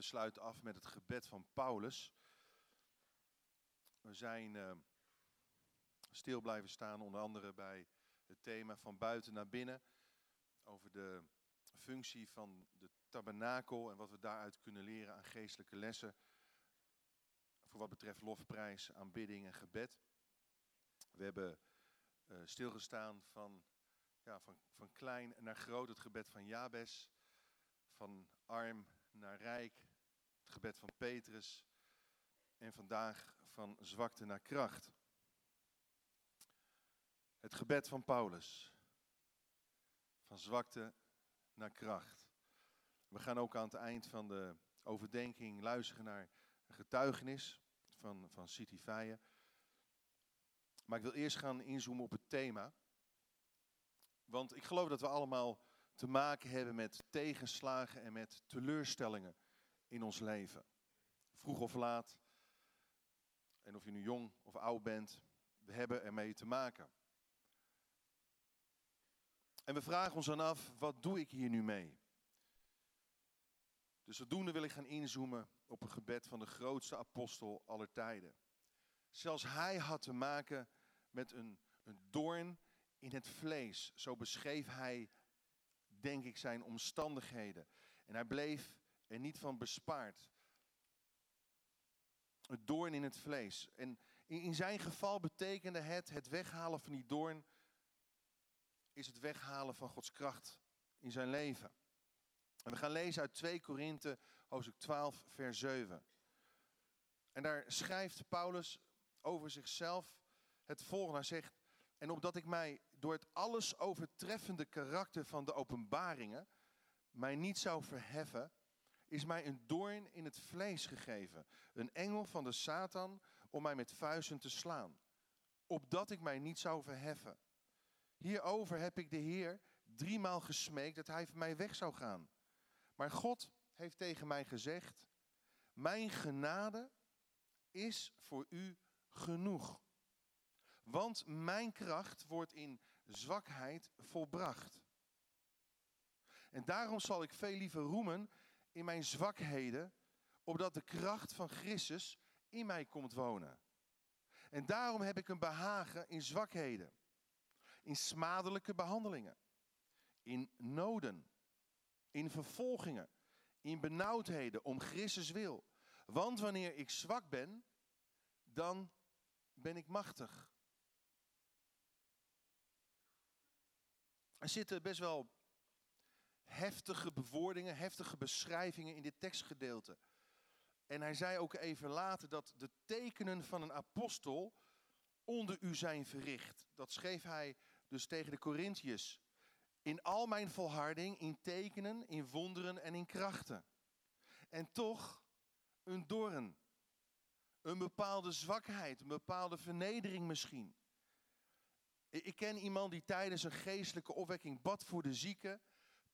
we sluiten af met het gebed van Paulus. We zijn uh, stil blijven staan, onder andere bij het thema van buiten naar binnen. Over de functie van de tabernakel en wat we daaruit kunnen leren aan geestelijke lessen. Voor wat betreft lofprijs, aanbidding en gebed. We hebben uh, stilgestaan van, ja, van, van klein naar groot, het gebed van Jabes. Van arm naar rijk, het gebed van Petrus. En vandaag van zwakte naar kracht. Het gebed van Paulus. Van zwakte naar kracht. We gaan ook aan het eind van de overdenking luisteren naar een getuigenis van, van City. Maar ik wil eerst gaan inzoomen op het thema. Want ik geloof dat we allemaal te maken hebben met tegenslagen en met teleurstellingen in ons leven. Vroeg of laat. En of je nu jong of oud bent, we hebben ermee te maken. En we vragen ons dan af, wat doe ik hier nu mee? Dus zodoende wil ik gaan inzoomen op een gebed van de grootste apostel aller tijden. Zelfs hij had te maken met een, een doorn in het vlees. Zo beschreef hij, denk ik, zijn omstandigheden. En hij bleef er niet van bespaard. Een doorn in het vlees. En in, in zijn geval betekende het, het weghalen van die doorn, is het weghalen van Gods kracht in zijn leven. En we gaan lezen uit 2 Korinthe, hoofdstuk 12, vers 7. En daar schrijft Paulus over zichzelf het volgende. Hij zegt, en opdat ik mij door het alles overtreffende karakter van de openbaringen mij niet zou verheffen, is mij een doorn in het vlees gegeven. Een engel van de Satan om mij met vuisten te slaan. Opdat ik mij niet zou verheffen. Hierover heb ik de Heer driemaal gesmeekt dat hij van mij weg zou gaan. Maar God heeft tegen mij gezegd, mijn genade is voor u genoeg. Want mijn kracht wordt in zwakheid volbracht. En daarom zal ik veel liever roemen in mijn zwakheden, opdat de kracht van Christus in mij komt wonen. En daarom heb ik een behagen in zwakheden, in smadelijke behandelingen, in noden, in vervolgingen, in benauwdheden om Christus wil. Want wanneer ik zwak ben, dan ben ik machtig. Er zitten best wel heftige bewoordingen, heftige beschrijvingen in dit tekstgedeelte. En hij zei ook even later dat de tekenen van een apostel onder u zijn verricht. Dat schreef hij dus tegen de Corinthiërs. In al mijn volharding, in tekenen, in wonderen en in krachten. En toch een doorn. Een bepaalde zwakheid, een bepaalde vernedering misschien. Ik ken iemand die tijdens een geestelijke opwekking bad voor de zieken,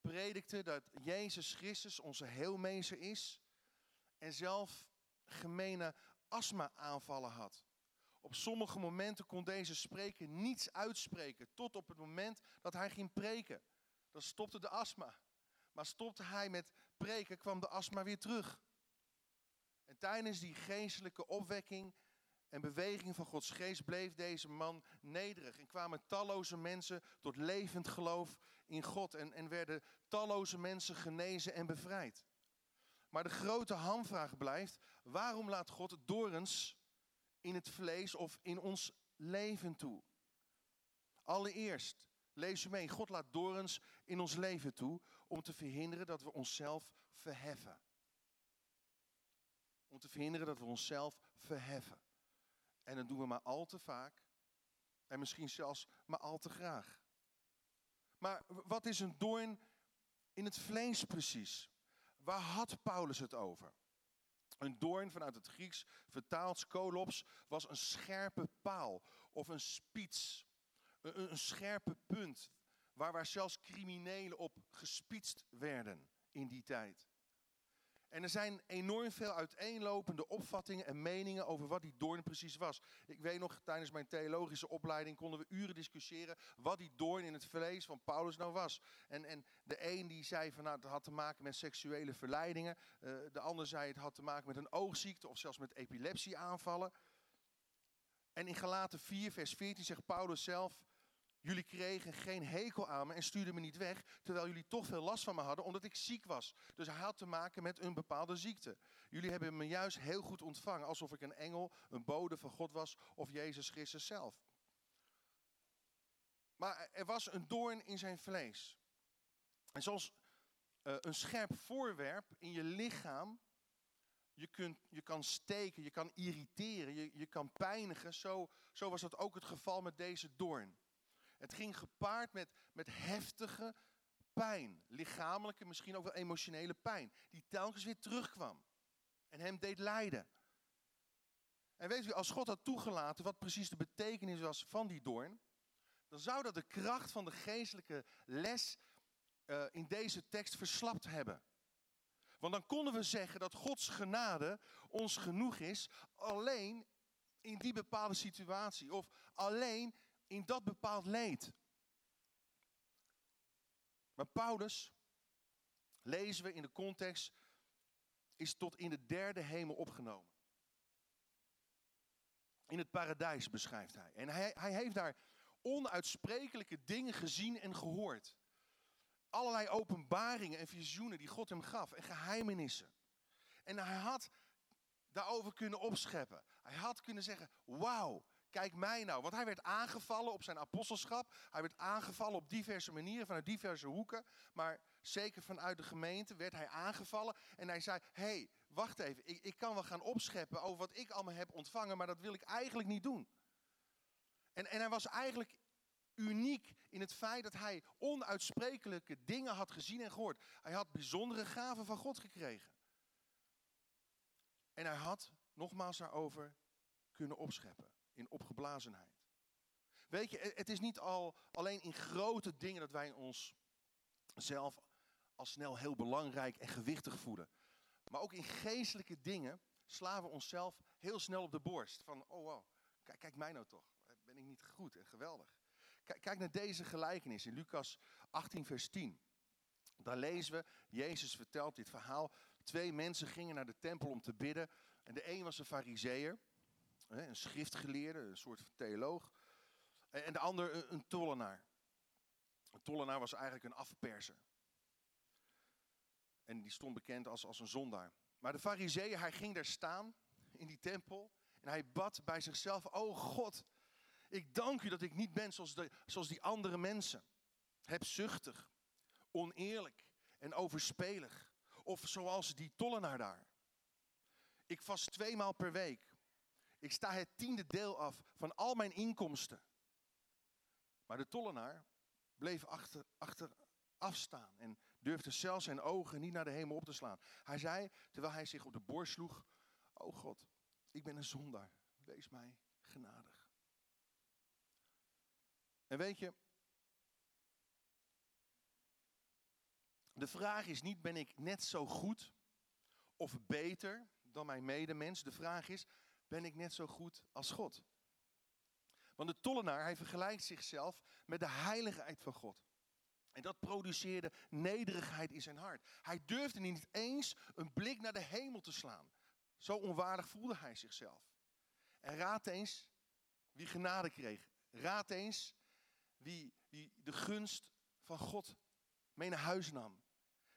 predikte dat Jezus Christus onze heelmeester is en zelf gemene astma-aanvallen had. Op sommige momenten kon deze spreker niets uitspreken, tot op het moment dat hij ging preken. Dan stopte de astma. Maar stopte hij met preken, kwam de astma weer terug. En tijdens die geestelijke opwekking en beweging van Gods geest bleef deze man nederig. En kwamen talloze mensen tot levend geloof in God. En, en werden talloze mensen genezen en bevrijd. Maar de grote hamvraag blijft, waarom laat God dorens in het vlees of in ons leven toe? Allereerst, lees je mee, God laat dorens in ons leven toe om te verhinderen dat we onszelf verheffen. Om te verhinderen dat we onszelf verheffen. En dat doen we maar al te vaak. En misschien zelfs maar al te graag. Maar wat is een doorn in het vlees precies? Waar had Paulus het over? Een doorn vanuit het Grieks, vertaald skolops, was een scherpe paal of een spits. Een, een scherpe punt waar, waar zelfs criminelen op gespitst werden in die tijd. En er zijn enorm veel uiteenlopende opvattingen en meningen over wat die doorn precies was. Ik weet nog, tijdens mijn theologische opleiding konden we uren discussiëren wat die doorn in het vlees van Paulus nou was. En, en de een die zei van nou, het had te maken met seksuele verleidingen. Uh, de ander zei het had te maken met een oogziekte of zelfs met epilepsieaanvallen. En in Galaten 4 vers 14 zegt Paulus zelf, Jullie kregen geen hekel aan me en stuurden me niet weg, terwijl jullie toch veel last van me hadden, omdat ik ziek was. Dus hij had te maken met een bepaalde ziekte. Jullie hebben me juist heel goed ontvangen, alsof ik een engel, een bode van God was of Jezus Christus zelf. Maar er was een doorn in zijn vlees. En zoals uh, een scherp voorwerp in je lichaam, je, kunt, je kan steken, je kan irriteren, je, je kan pijnigen. Zo, zo was dat ook het geval met deze doorn. Het ging gepaard met, met heftige pijn. Lichamelijke, misschien ook wel emotionele pijn. Die telkens weer terugkwam. En hem deed lijden. En weet u, als God had toegelaten wat precies de betekenis was van die doorn. Dan zou dat de kracht van de geestelijke les uh, in deze tekst verslapt hebben. Want dan konden we zeggen dat Gods genade ons genoeg is alleen in die bepaalde situatie. Of alleen in dat bepaald leed. Maar Paulus, lezen we in de context, is tot in de derde hemel opgenomen. In het paradijs beschrijft hij. En hij, hij heeft daar onuitsprekelijke dingen gezien en gehoord. Allerlei openbaringen en visioenen die God hem gaf en geheimenissen. En hij had daarover kunnen opscheppen. Hij had kunnen zeggen, wauw, kijk mij nou. Want hij werd aangevallen op zijn apostelschap. Hij werd aangevallen op diverse manieren, vanuit diverse hoeken. Maar zeker vanuit de gemeente werd hij aangevallen. En hij zei, hé, hey, wacht even. Ik, ik kan wel gaan opscheppen over wat ik allemaal heb ontvangen. Maar dat wil ik eigenlijk niet doen. En, en hij was eigenlijk uniek in het feit dat hij onuitsprekelijke dingen had gezien en gehoord. Hij had bijzondere gaven van God gekregen. En hij had nogmaals daarover kunnen opscheppen in opgeblazenheid. Weet je, het is niet al alleen in grote dingen dat wij ons zelf al snel heel belangrijk en gewichtig voelen. Maar ook in geestelijke dingen slaan we onszelf heel snel op de borst. Van, oh wow, kijk, kijk mij nou toch. Ben ik niet goed en geweldig. Kijk, kijk naar deze gelijkenis in Lucas 18, vers 10. Daar lezen we, Jezus vertelt dit verhaal. Twee mensen gingen naar de tempel om te bidden. En de een was een fariseer een schriftgeleerde, een soort theoloog. En de ander een tollenaar. Een tollenaar was eigenlijk een afperser. En die stond bekend als, als een zondaar. Maar de fariseeën, hij ging daar staan in die tempel. En hij bad bij zichzelf, oh God, ik dank u dat ik niet ben zoals, de, zoals die andere mensen. Hebzuchtig, oneerlijk en overspelig. Of zoals die tollenaar daar. Ik vast twee maal per week. Ik sta het tiende deel af van al mijn inkomsten. Maar de tollenaar bleef achter, achter afstaan en durfde zelfs zijn ogen niet naar de hemel op te slaan. Hij zei, terwijl hij zich op de borst sloeg, oh God, ik ben een zondaar, wees mij genadig. En weet je, de vraag is niet, ben ik net zo goed of beter dan mijn medemens? De vraag is, ben ik net zo goed als God. Want de tollenaar, hij vergelijkt zichzelf met de heiligheid van God. En dat produceerde nederigheid in zijn hart. Hij durfde niet eens een blik naar de hemel te slaan. Zo onwaardig voelde hij zichzelf. En raad eens wie genade kreeg. Raad eens wie, wie de gunst van God mee naar huis nam.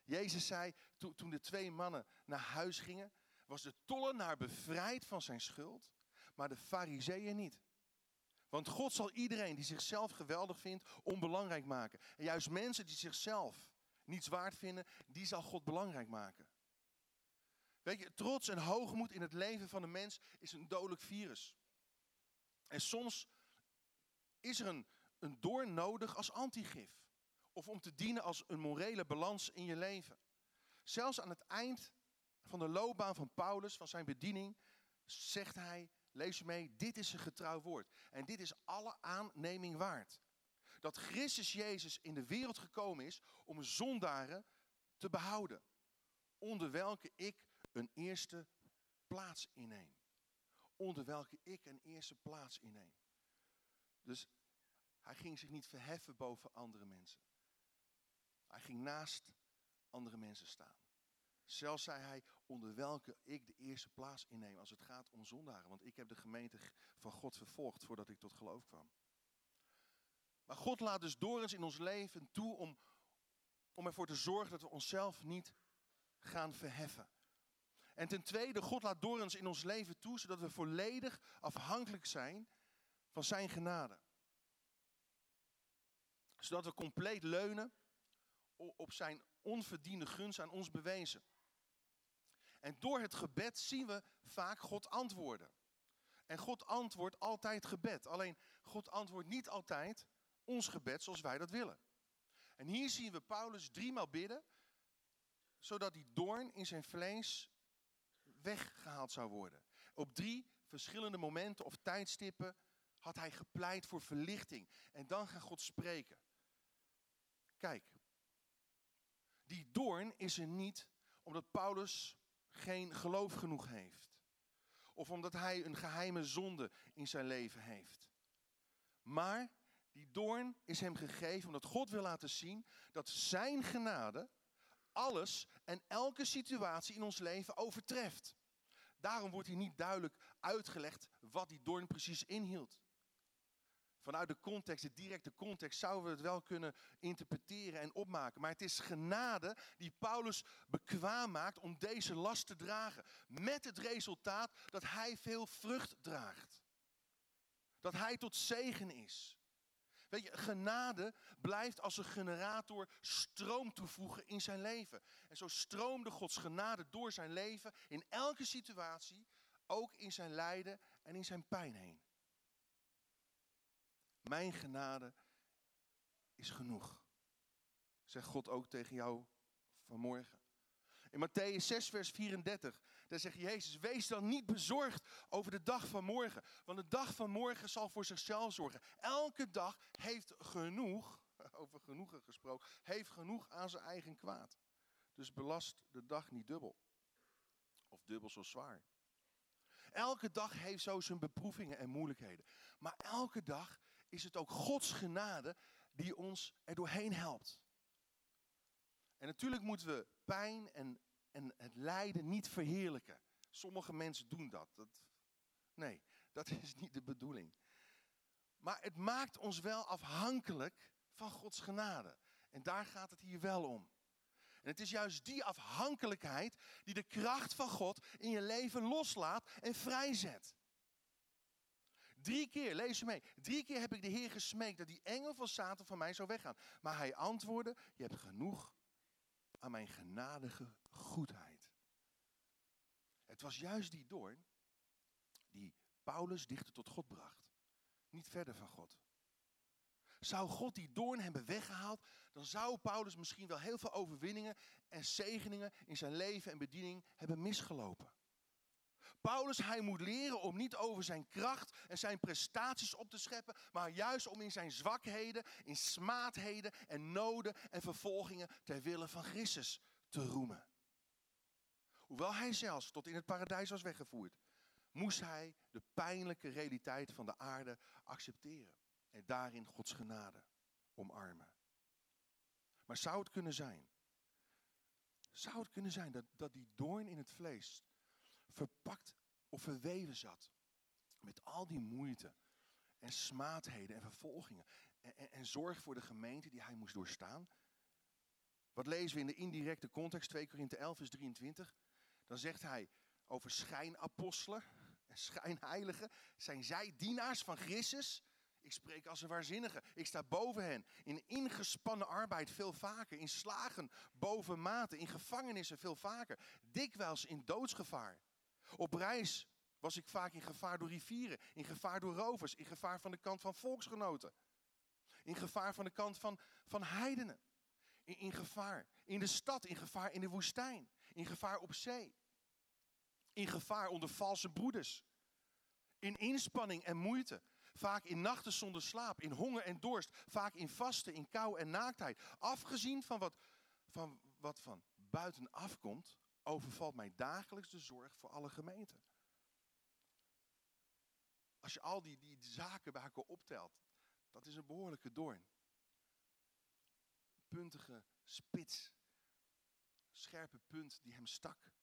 Jezus zei toen de twee mannen naar huis gingen, was de tollenaar bevrijd van zijn schuld, maar de fariseeën niet. Want God zal iedereen die zichzelf geweldig vindt, onbelangrijk maken. En juist mensen die zichzelf niets waard vinden, die zal God belangrijk maken. Weet je, trots en hoogmoed in het leven van de mens is een dodelijk virus. En soms is er een, een doorn nodig als antigif. Of om te dienen als een morele balans in je leven. Zelfs aan het eind van de loopbaan van Paulus, van zijn bediening, zegt hij, lees mee, dit is een getrouw woord. En dit is alle aanneming waard. Dat Christus Jezus in de wereld gekomen is om zondaren te behouden. onder welke ik een eerste plaats inneem. Onder welke ik een eerste plaats inneem. Dus hij ging zich niet verheffen boven andere mensen. Hij ging naast andere mensen staan. Zelfs zei hij, onder welke ik de eerste plaats inneem als het gaat om zondaren. Want ik heb de gemeente van God vervolgd voordat ik tot geloof kwam. Maar God laat dus door eens in ons leven toe om, om ervoor te zorgen dat we onszelf niet gaan verheffen. En ten tweede, God laat door ons in ons leven toe, zodat we volledig afhankelijk zijn van Zijn genade. Zodat we compleet leunen op Zijn onverdiende gunst aan ons bewezen. En door het gebed zien we vaak God antwoorden. En God antwoordt altijd gebed. Alleen God antwoordt niet altijd ons gebed zoals wij dat willen. En hier zien we Paulus driemaal bidden, zodat die doorn in zijn vlees weggehaald zou worden. Op drie verschillende momenten of tijdstippen had hij gepleit voor verlichting. En dan gaat God spreken. Kijk, die doorn is er niet omdat Paulus geen geloof genoeg heeft. Of omdat hij een geheime zonde in zijn leven heeft. Maar die doorn is hem gegeven omdat God wil laten zien dat zijn genade alles en elke situatie in ons leven overtreft. Daarom wordt hier niet duidelijk uitgelegd wat die doorn precies inhield. Vanuit de context, de directe context, zouden we het wel kunnen interpreteren en opmaken. Maar het is genade die Paulus bekwaam maakt om deze last te dragen. Met het resultaat dat hij veel vrucht draagt. Dat hij tot zegen is. Weet je, genade blijft als een generator stroom toevoegen in zijn leven. En zo stroomde Gods genade door zijn leven in elke situatie, ook in zijn lijden en in zijn pijn heen. Mijn genade is genoeg. Zegt God ook tegen jou vanmorgen. In Matthäus 6, vers 34, daar zegt Jezus, wees dan niet bezorgd over de dag van morgen. Want de dag van morgen zal voor zichzelf zorgen. Elke dag heeft genoeg, over genoegen gesproken, heeft genoeg aan zijn eigen kwaad. Dus belast de dag niet dubbel. Of dubbel zo zwaar. Elke dag heeft zo zijn beproevingen en moeilijkheden. Maar elke dag is het ook Gods genade die ons er doorheen helpt. En natuurlijk moeten we pijn en, en het lijden niet verheerlijken. Sommige mensen doen dat. dat. Nee, dat is niet de bedoeling. Maar het maakt ons wel afhankelijk van Gods genade. En daar gaat het hier wel om. En het is juist die afhankelijkheid die de kracht van God in je leven loslaat en vrijzet. Drie keer, lees je mee. Drie keer heb ik de Heer gesmeekt dat die engel van Satan van mij zou weggaan. Maar hij antwoordde, je hebt genoeg aan mijn genadige goedheid. Het was juist die doorn die Paulus dichter tot God bracht. Niet verder van God. Zou God die doorn hebben weggehaald, dan zou Paulus misschien wel heel veel overwinningen en zegeningen in zijn leven en bediening hebben misgelopen. Paulus, hij moet leren om niet over zijn kracht en zijn prestaties op te scheppen, maar juist om in zijn zwakheden, in smaadheden en noden en vervolgingen ter wille van Christus te roemen. Hoewel hij zelfs tot in het paradijs was weggevoerd, moest hij de pijnlijke realiteit van de aarde accepteren en daarin Gods genade omarmen. Maar zou het kunnen zijn, zou het kunnen zijn dat, dat die doorn in het vlees verpakt of verweven zat met al die moeite en smaadheden en vervolgingen en, en, zorg voor de gemeente die hij moest doorstaan? Wat lezen we in de indirecte context, 2 Korinthe 11 vers 23? Dan zegt hij over schijnapostelen en schijnheiligen. Zijn zij dienaars van Christus? Ik spreek als een waarzinnige. Ik sta boven hen. In ingespannen arbeid veel vaker. In slagen boven mate. In gevangenissen veel vaker. Dikwijls in doodsgevaar. Op reis was ik vaak in gevaar door rivieren. In gevaar door rovers. In gevaar van de kant van volksgenoten. In gevaar van de kant van, van heidenen. In, in gevaar in de stad. In gevaar in de woestijn. In gevaar op zee. In gevaar onder valse broeders. In inspanning en moeite Vaak in nachten zonder slaap, in honger en dorst. Vaak in vasten, in kou en naaktheid. Afgezien van wat van, wat van buitenaf komt, overvalt mij dagelijks de zorg voor alle gemeenten. Als je al die, die zaken bij elkaar optelt, dat is een behoorlijke doorn. Puntige spits, scherpe punt die hem stak.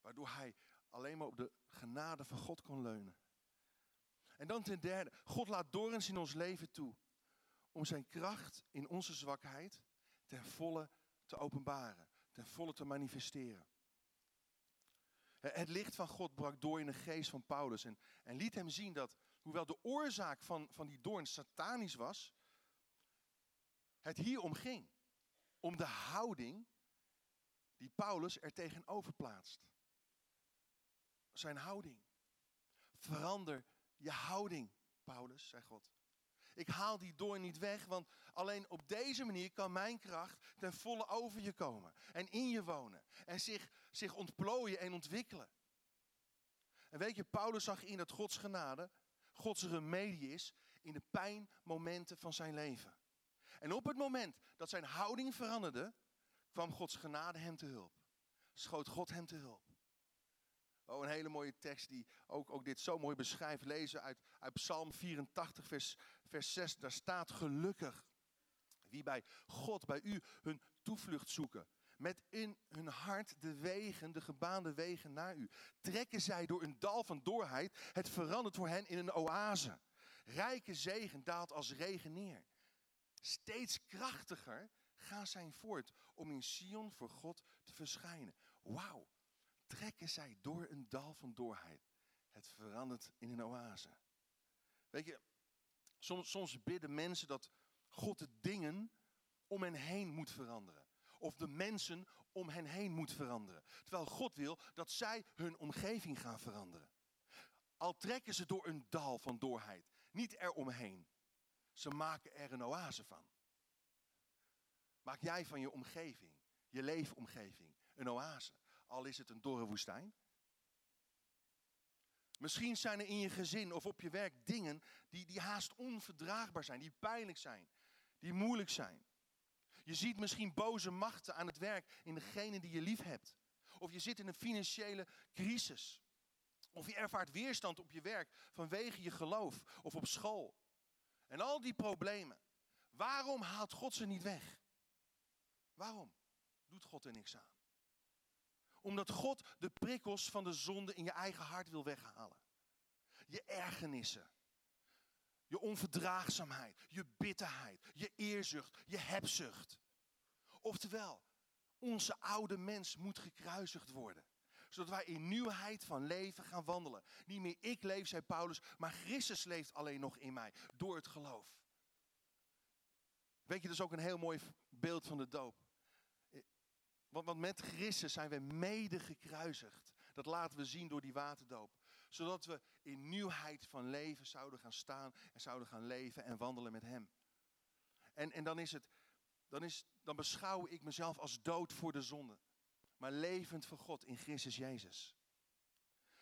Waardoor hij alleen maar op de genade van God kon leunen. En dan ten derde, God laat dorens in ons leven toe om zijn kracht in onze zwakheid ten volle te openbaren, ten volle te manifesteren. Het licht van God brak door in de geest van Paulus en, en liet hem zien dat, hoewel de oorzaak van, van die doorn satanisch was, het hier om ging. Om de houding die Paulus er tegenover plaatst. Zijn houding. Verander je houding, Paulus, zei God. Ik haal die doorn niet weg, want alleen op deze manier kan mijn kracht ten volle over je komen. En in je wonen. En zich, zich ontplooien en ontwikkelen. En weet je, Paulus zag in dat Gods genade, Gods remedie is in de pijnmomenten van zijn leven. En op het moment dat zijn houding veranderde, kwam Gods genade hem te hulp. Schoot God hem te hulp. Oh, een hele mooie tekst die ook, ook dit zo mooi beschrijft. Lezen uit, uit Psalm 84, vers, vers 6. Daar staat gelukkig wie bij God, bij u, hun toevlucht zoeken. Met in hun hart de wegen, de gebaande wegen naar u. Trekken zij door een dal van doorheid. Het verandert voor hen in een oase. Rijke zegen daalt als regen neer. Steeds krachtiger gaan zij voort om in Sion voor God te verschijnen. Wauw trekken zij door een dal van doorheid. Het verandert in een oase. Weet je, soms, soms bidden mensen dat God de dingen om hen heen moet veranderen. Of de mensen om hen heen moet veranderen. Terwijl God wil dat zij hun omgeving gaan veranderen. Al trekken ze door een dal van doorheid, niet eromheen. Ze maken er een oase van. Maak jij van je omgeving, je leefomgeving, een oase al is het een dorre woestijn. Misschien zijn er in je gezin of op je werk dingen die, die haast onverdraagbaar zijn, die pijnlijk zijn, die moeilijk zijn. Je ziet misschien boze machten aan het werk in degene die je lief hebt. Of je zit in een financiële crisis. Of je ervaart weerstand op je werk vanwege je geloof of op school. En al die problemen. Waarom haalt God ze niet weg? Waarom doet God er niks aan? Omdat God de prikkels van de zonde in je eigen hart wil weghalen. Je ergernissen. Je onverdraagzaamheid. Je bitterheid. Je eerzucht. Je hebzucht. Oftewel, onze oude mens moet gekruisigd worden. Zodat wij in nieuwheid van leven gaan wandelen. Niet meer ik leef, zei Paulus, maar Christus leeft alleen nog in mij. Door het geloof. Weet je, dat is ook een heel mooi beeld van de doop. Want, met Christus zijn we mede gekruisigd. Dat laten we zien door die waterdoop. Zodat we in nieuwheid van leven zouden gaan staan en zouden gaan leven en wandelen met Hem. En, en dan, is het, dan, is, dan beschouw ik mezelf als dood voor de zonde. Maar levend voor God in Christus Jezus.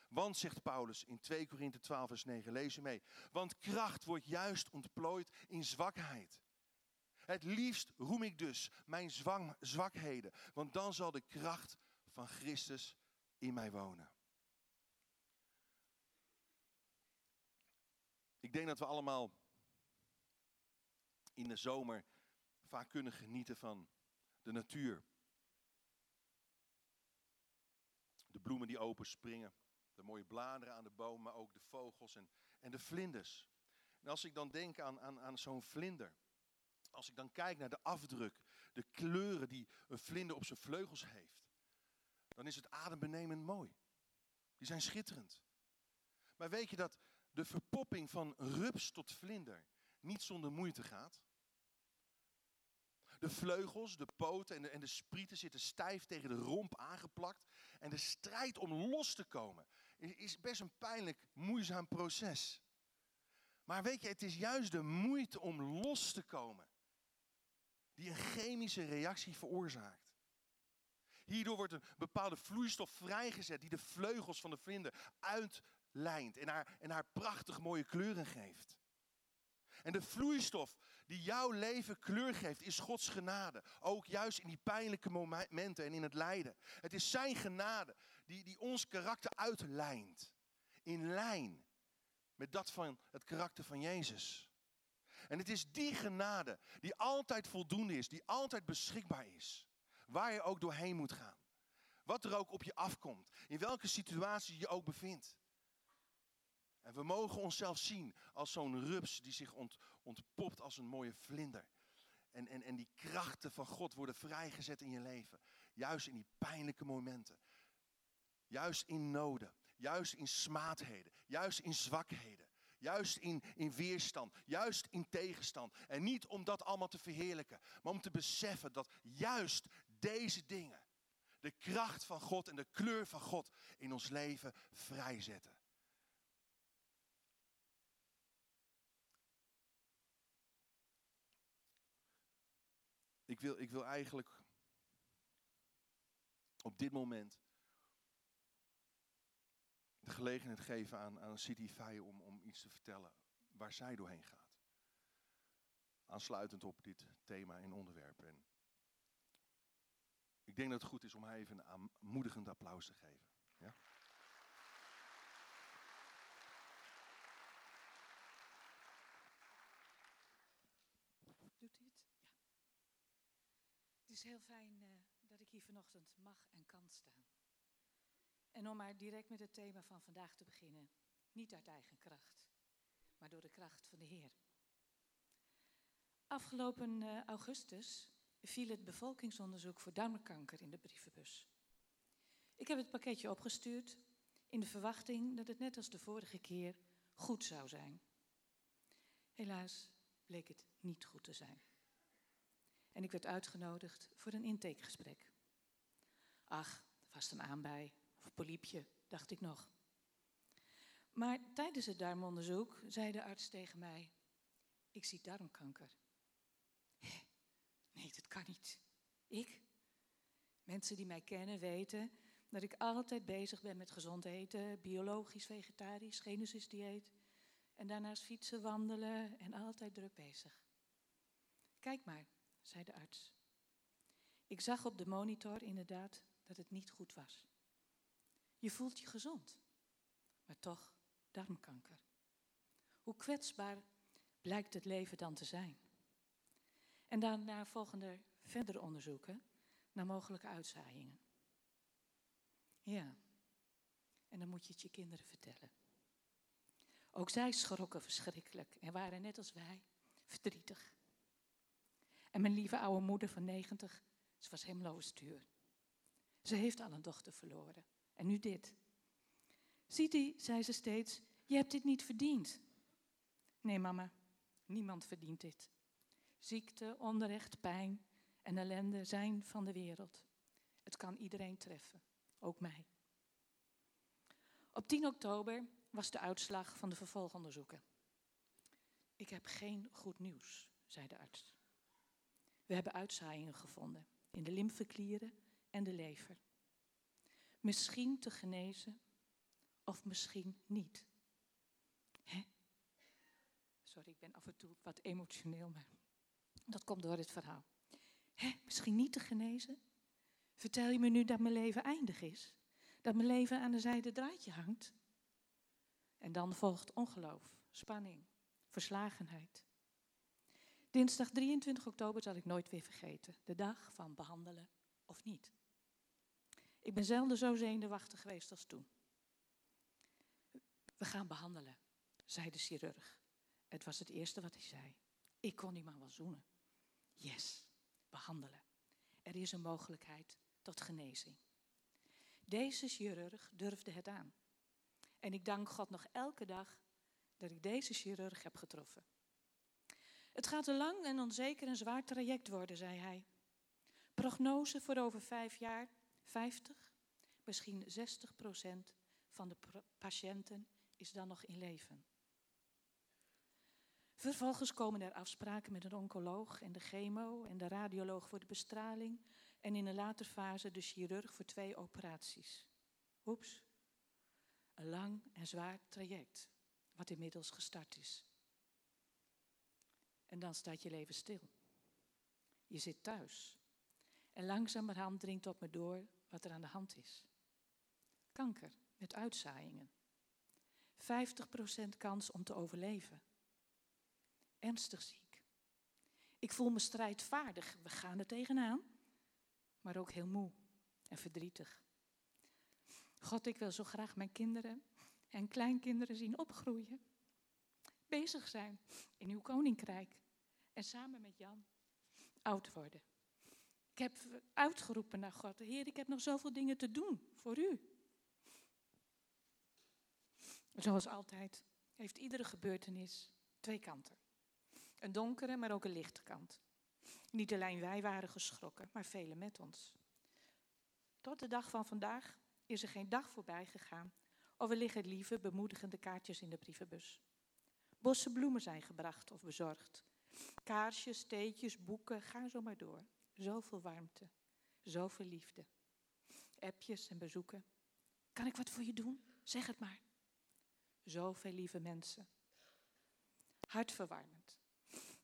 Want, zegt Paulus in 2 Korinthe 12, vers 9, lees je mee. Want kracht wordt juist ontplooid in zwakheid. Het liefst roem ik dus mijn zwakheden, want dan zal de kracht van Christus in mij wonen. Ik denk dat we allemaal in de zomer vaak kunnen genieten van de natuur. De bloemen die open springen, de mooie bladeren aan de bomen, maar ook de vogels en, en de vlinders. En als ik dan denk aan, aan, aan zo'n vlinder, als ik dan kijk naar de afdruk, de kleuren die een vlinder op zijn vleugels heeft, dan is het adembenemend mooi. Die zijn schitterend. Maar weet je dat de verpopping van rups tot vlinder niet zonder moeite gaat? De vleugels, de poten en de, en de sprieten zitten stijf tegen de romp aangeplakt. En de strijd om los te komen is best een pijnlijk, moeizaam proces. Maar weet je, het is juist de moeite om los te komen die een chemische reactie veroorzaakt. Hierdoor wordt een bepaalde vloeistof vrijgezet die de vleugels van de vlinder uitlijnt en haar, en haar prachtig mooie kleuren geeft. En de vloeistof die jouw leven kleur geeft, is Gods genade. Ook juist in die pijnlijke momenten en in het lijden. Het is Zijn genade die, die ons karakter uitlijnt. In lijn met dat van het karakter van Jezus. En het is die genade die altijd voldoende is, die altijd beschikbaar is. Waar je ook doorheen moet gaan. Wat er ook op je afkomt. In welke situatie je ook bevindt. En we mogen onszelf zien als zo'n rups die zich ont, ontpopt als een mooie vlinder. En, en, en die krachten van God worden vrijgezet in je leven. Juist in die pijnlijke momenten. Juist in noden. Juist in smaadheden. Juist in zwakheden. Juist in, in weerstand. Juist in tegenstand. En niet om dat allemaal te verheerlijken. Maar om te beseffen dat juist deze dingen. De kracht van God en de kleur van God in ons leven vrijzetten. Ik wil, ik wil eigenlijk op dit moment de gelegenheid geven aan, aan City om, om iets te vertellen waar zij doorheen gaat. Aansluitend op dit thema en onderwerp. En ik denk dat het goed is om haar even een aanmoedigend applaus te geven. Ja? is heel fijn uh, dat ik hier vanochtend mag en kan staan. En om maar direct met het thema van vandaag te beginnen. Niet uit eigen kracht, maar door de kracht van de Heer. Afgelopen uh, augustus viel het bevolkingsonderzoek voor darmkanker in de brievenbus. Ik heb het pakketje opgestuurd in de verwachting dat het net als de vorige keer goed zou zijn. Helaas bleek het niet goed te zijn en ik werd uitgenodigd voor een intakegesprek. Ach, vast een aanbij of poliepje, dacht ik nog. Maar tijdens het darmonderzoek zei de arts tegen mij: Ik zie darmkanker. Nee, dat kan niet. Ik? Mensen die mij kennen weten dat ik altijd bezig ben met gezond eten, biologisch, vegetarisch, genesis dieet. En daarnaast fietsen, wandelen en altijd druk bezig. Kijk maar, zei de arts. Ik zag op de monitor inderdaad dat het niet goed was. Je voelt je gezond, maar toch darmkanker. Hoe kwetsbaar blijkt het leven dan te zijn? En daarna volgen er verdere onderzoeken naar mogelijke uitzaaiingen. Ja, en dan moet je het je kinderen vertellen. Ook zij schrokken verschrikkelijk en waren net als wij verdrietig. En mijn lieve oude moeder van 90, ze was hemloos stuur. Ze heeft al een dochter verloren. En nu dit. Ziet u, zei ze steeds, je hebt dit niet verdiend. Nee, mama, niemand verdient dit. Ziekte, onrecht, pijn en ellende zijn van de wereld. Het kan iedereen treffen, ook mij. Op 10 oktober was de uitslag van de vervolgonderzoeken. Ik heb geen goed nieuws, zei de arts. We hebben uitzaaiingen gevonden in de lymfeklieren en de lever. Misschien te genezen of misschien niet. Hè? Sorry, ik ben af en toe wat emotioneel, maar dat komt door het verhaal. Hè? Misschien niet te genezen? Vertel je me nu dat mijn leven eindig is? Dat mijn leven aan de zijde draadje hangt? En dan volgt ongeloof, spanning, verslagenheid. Dinsdag 23 oktober zal ik nooit weer vergeten. De dag van behandelen of niet. Ik ben zelden zo zenuwachtig geweest als toen. We gaan behandelen, zei de chirurg. Het was het eerste wat hij zei. Ik kon die man wel zoenen. Yes, behandelen. Er is een mogelijkheid tot genezing. Deze chirurg durfde het aan. En ik dank God nog elke dag dat ik deze chirurg heb getroffen. Het gaat een lang en onzeker en zwaar traject worden, zei hij. Prognose voor over vijf jaar, 50, misschien 60 procent van de patiënten is dan nog in leven. Vervolgens komen er afspraken met een oncoloog en de chemo en de radioloog voor de bestraling en in een later fase de chirurg voor twee operaties. Oeps, een lang en zwaar traject, wat inmiddels gestart is. En dan staat je leven stil. Je zit thuis. En langzamerhand dringt op me door wat er aan de hand is. Kanker met uitzaaiingen. 50% kans om te overleven. Ernstig ziek. Ik voel me strijdvaardig. We gaan er tegenaan. Maar ook heel moe en verdrietig. God, ik wil zo graag mijn kinderen en kleinkinderen zien opgroeien. Bezig zijn in uw koninkrijk. En samen met Jan oud worden. Ik heb uitgeroepen naar God. Heer, ik heb nog zoveel dingen te doen voor u. Zoals altijd heeft iedere gebeurtenis twee kanten. Een donkere, maar ook een lichte kant. Niet alleen wij waren geschrokken, maar velen met ons. Tot de dag van vandaag is er geen dag voorbij gegaan of er liggen lieve, bemoedigende kaartjes in de brievenbus. Bossen bloemen zijn gebracht of bezorgd. Kaarsjes, theetjes, boeken, ga zo maar door. Zoveel warmte, zoveel liefde. Appjes en bezoeken. Kan ik wat voor je doen? Zeg het maar. Zoveel lieve mensen. Hartverwarmend.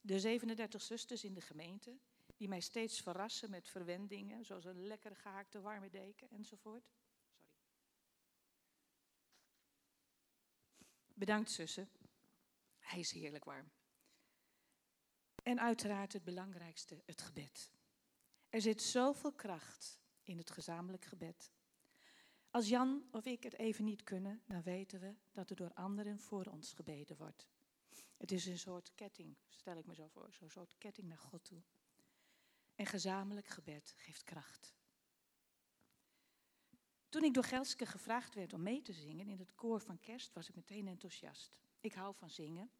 De 37 zusters in de gemeente, die mij steeds verrassen met verwendingen, zoals een lekker gehaakte warme deken enzovoort. Sorry. Bedankt, zussen. Hij is heerlijk warm. En uiteraard het belangrijkste, het gebed. Er zit zoveel kracht in het gezamenlijk gebed. Als Jan of ik het even niet kunnen, dan weten we dat er door anderen voor ons gebeden wordt. Het is een soort ketting, stel ik me zo voor, zo'n soort ketting naar God toe. En gezamenlijk gebed geeft kracht. Toen ik door Gelske gevraagd werd om mee te zingen in het koor van kerst, was ik meteen enthousiast. Ik hou van zingen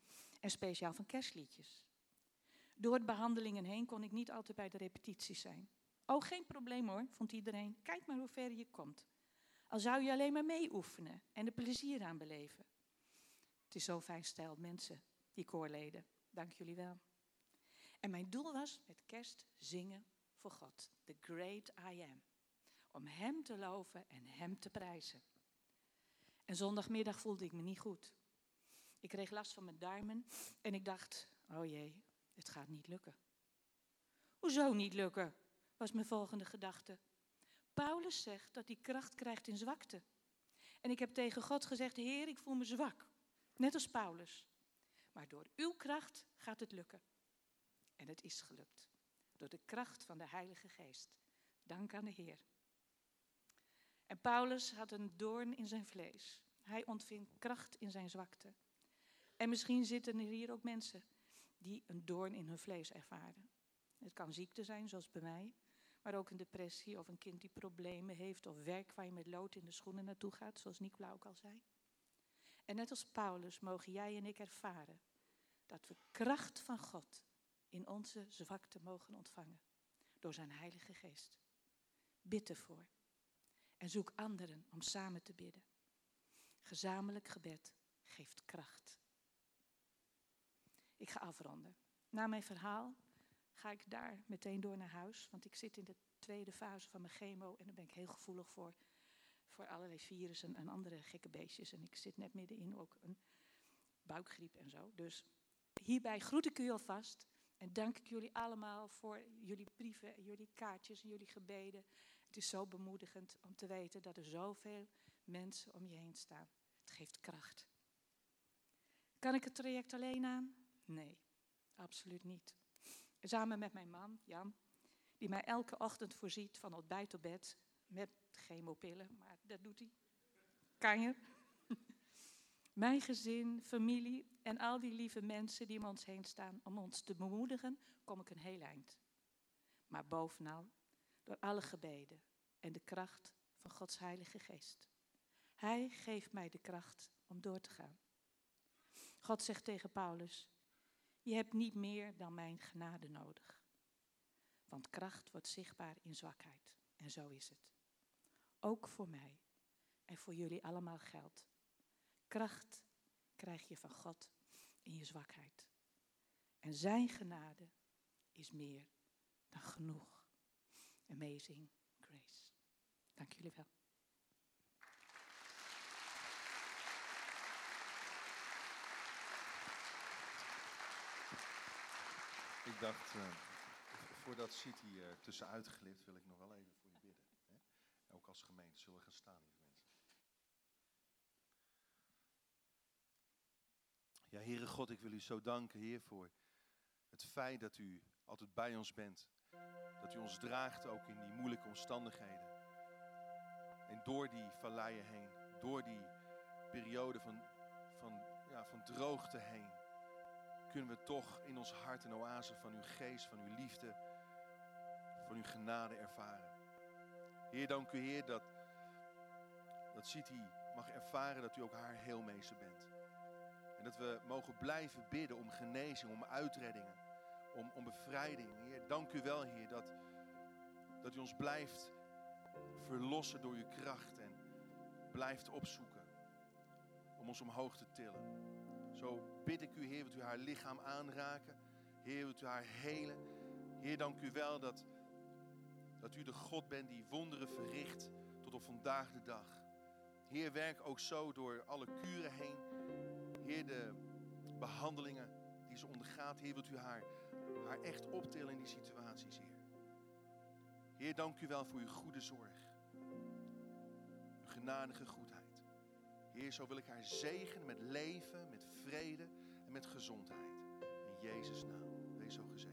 en speciaal van kerstliedjes. Door de behandelingen heen kon ik niet altijd bij de repetities zijn. Oh, geen probleem hoor, vond iedereen. Kijk maar hoe ver je komt. Al zou je alleen maar mee oefenen en er plezier aan beleven. Het is zo fijn stijl mensen, die koorleden. Dank jullie wel. En mijn doel was met kerst zingen voor God. The great I am. Om Hem te loven en Hem te prijzen. En zondagmiddag voelde ik me niet goed. Ik kreeg last van mijn duimen en ik dacht, oh jee, het gaat niet lukken. Hoezo niet lukken? was mijn volgende gedachte. Paulus zegt dat hij kracht krijgt in zwakte. En ik heb tegen God gezegd, Heer, ik voel me zwak. Net als Paulus. Maar door uw kracht gaat het lukken. En het is gelukt. Door de kracht van de Heilige Geest. Dank aan de Heer. En Paulus had een doorn in zijn vlees. Hij ontving kracht in zijn zwakte. En misschien zitten er hier ook mensen die een doorn in hun vlees ervaren. Het kan ziekte zijn, zoals bij mij, maar ook een depressie of een kind die problemen heeft of werk waar je met lood in de schoenen naartoe gaat, zoals Nick ook al zei. En net als Paulus mogen jij en ik ervaren dat we kracht van God in onze zwakte mogen ontvangen door zijn Heilige Geest. Bid ervoor en zoek anderen om samen te bidden. Gezamenlijk gebed geeft kracht. Ik ga afronden. Na mijn verhaal ga ik daar meteen door naar huis, want ik zit in de tweede fase van mijn chemo en daar ben ik heel gevoelig voor, voor allerlei virussen en andere gekke beestjes. En ik zit net middenin ook een buikgriep en zo. Dus hierbij groet ik u alvast en dank ik jullie allemaal voor jullie brieven en jullie kaartjes en jullie gebeden. Het is zo bemoedigend om te weten dat er zoveel mensen om je heen staan. Het geeft kracht. Kan ik het traject alleen aan? Nee, absoluut niet. Samen met mijn man, Jan, die mij elke ochtend voorziet van ontbijt op bed met chemopillen, maar dat doet hij. Kan je? Mijn gezin, familie en al die lieve mensen die om ons heen staan om ons te bemoedigen, kom ik een heel eind. Maar bovenal door alle gebeden en de kracht van Gods Heilige Geest. Hij geeft mij de kracht om door te gaan. God zegt tegen Paulus: Je hebt niet meer dan mijn genade nodig. Want kracht wordt zichtbaar in zwakheid. En zo is het. Ook voor mij en voor jullie allemaal geldt. Kracht krijg je van God in je zwakheid. En zijn genade is meer dan genoeg. Amazing grace. Dank jullie wel. Ik dacht, uh, voordat City er tussenuit glipt, wil ik nog wel even voor je bidden. Hè? Ook als gemeente zullen we gaan staan. Ja, Heere God, ik wil u zo danken, Heer, voor het feit dat u altijd bij ons bent. Dat u ons draagt ook in die moeilijke omstandigheden. En door die valleien heen, door die periode van, van, ja, van droogte heen, kunnen we toch in ons hart een oase van uw geest, van uw liefde, van uw genade ervaren. Heer, dank u Heer dat, dat mag ervaren dat u ook haar heelmeester bent. En dat we mogen blijven bidden om genezing, om uitreddingen, om, om bevrijding. Heer, dank u wel Heer dat, dat u ons blijft verlossen door uw kracht en blijft opzoeken om ons omhoog te tillen. Zo bid ik u, Heer, wilt u haar lichaam aanraken. Heer, wilt u haar helen. Heer, dank u wel dat, dat u de God bent die wonderen verricht tot op vandaag de dag. Heer, werk ook zo door alle kuren heen. Heer, de behandelingen die ze ondergaat. Heer, wilt u haar, haar echt optillen in die situaties, Heer. Heer, dank u wel voor uw goede zorg. Uw genadige goedheid. Heer, zo wil ik haar zegenen met leven, met vrede en met gezondheid. In Jezus' naam. Wees zo gezegend.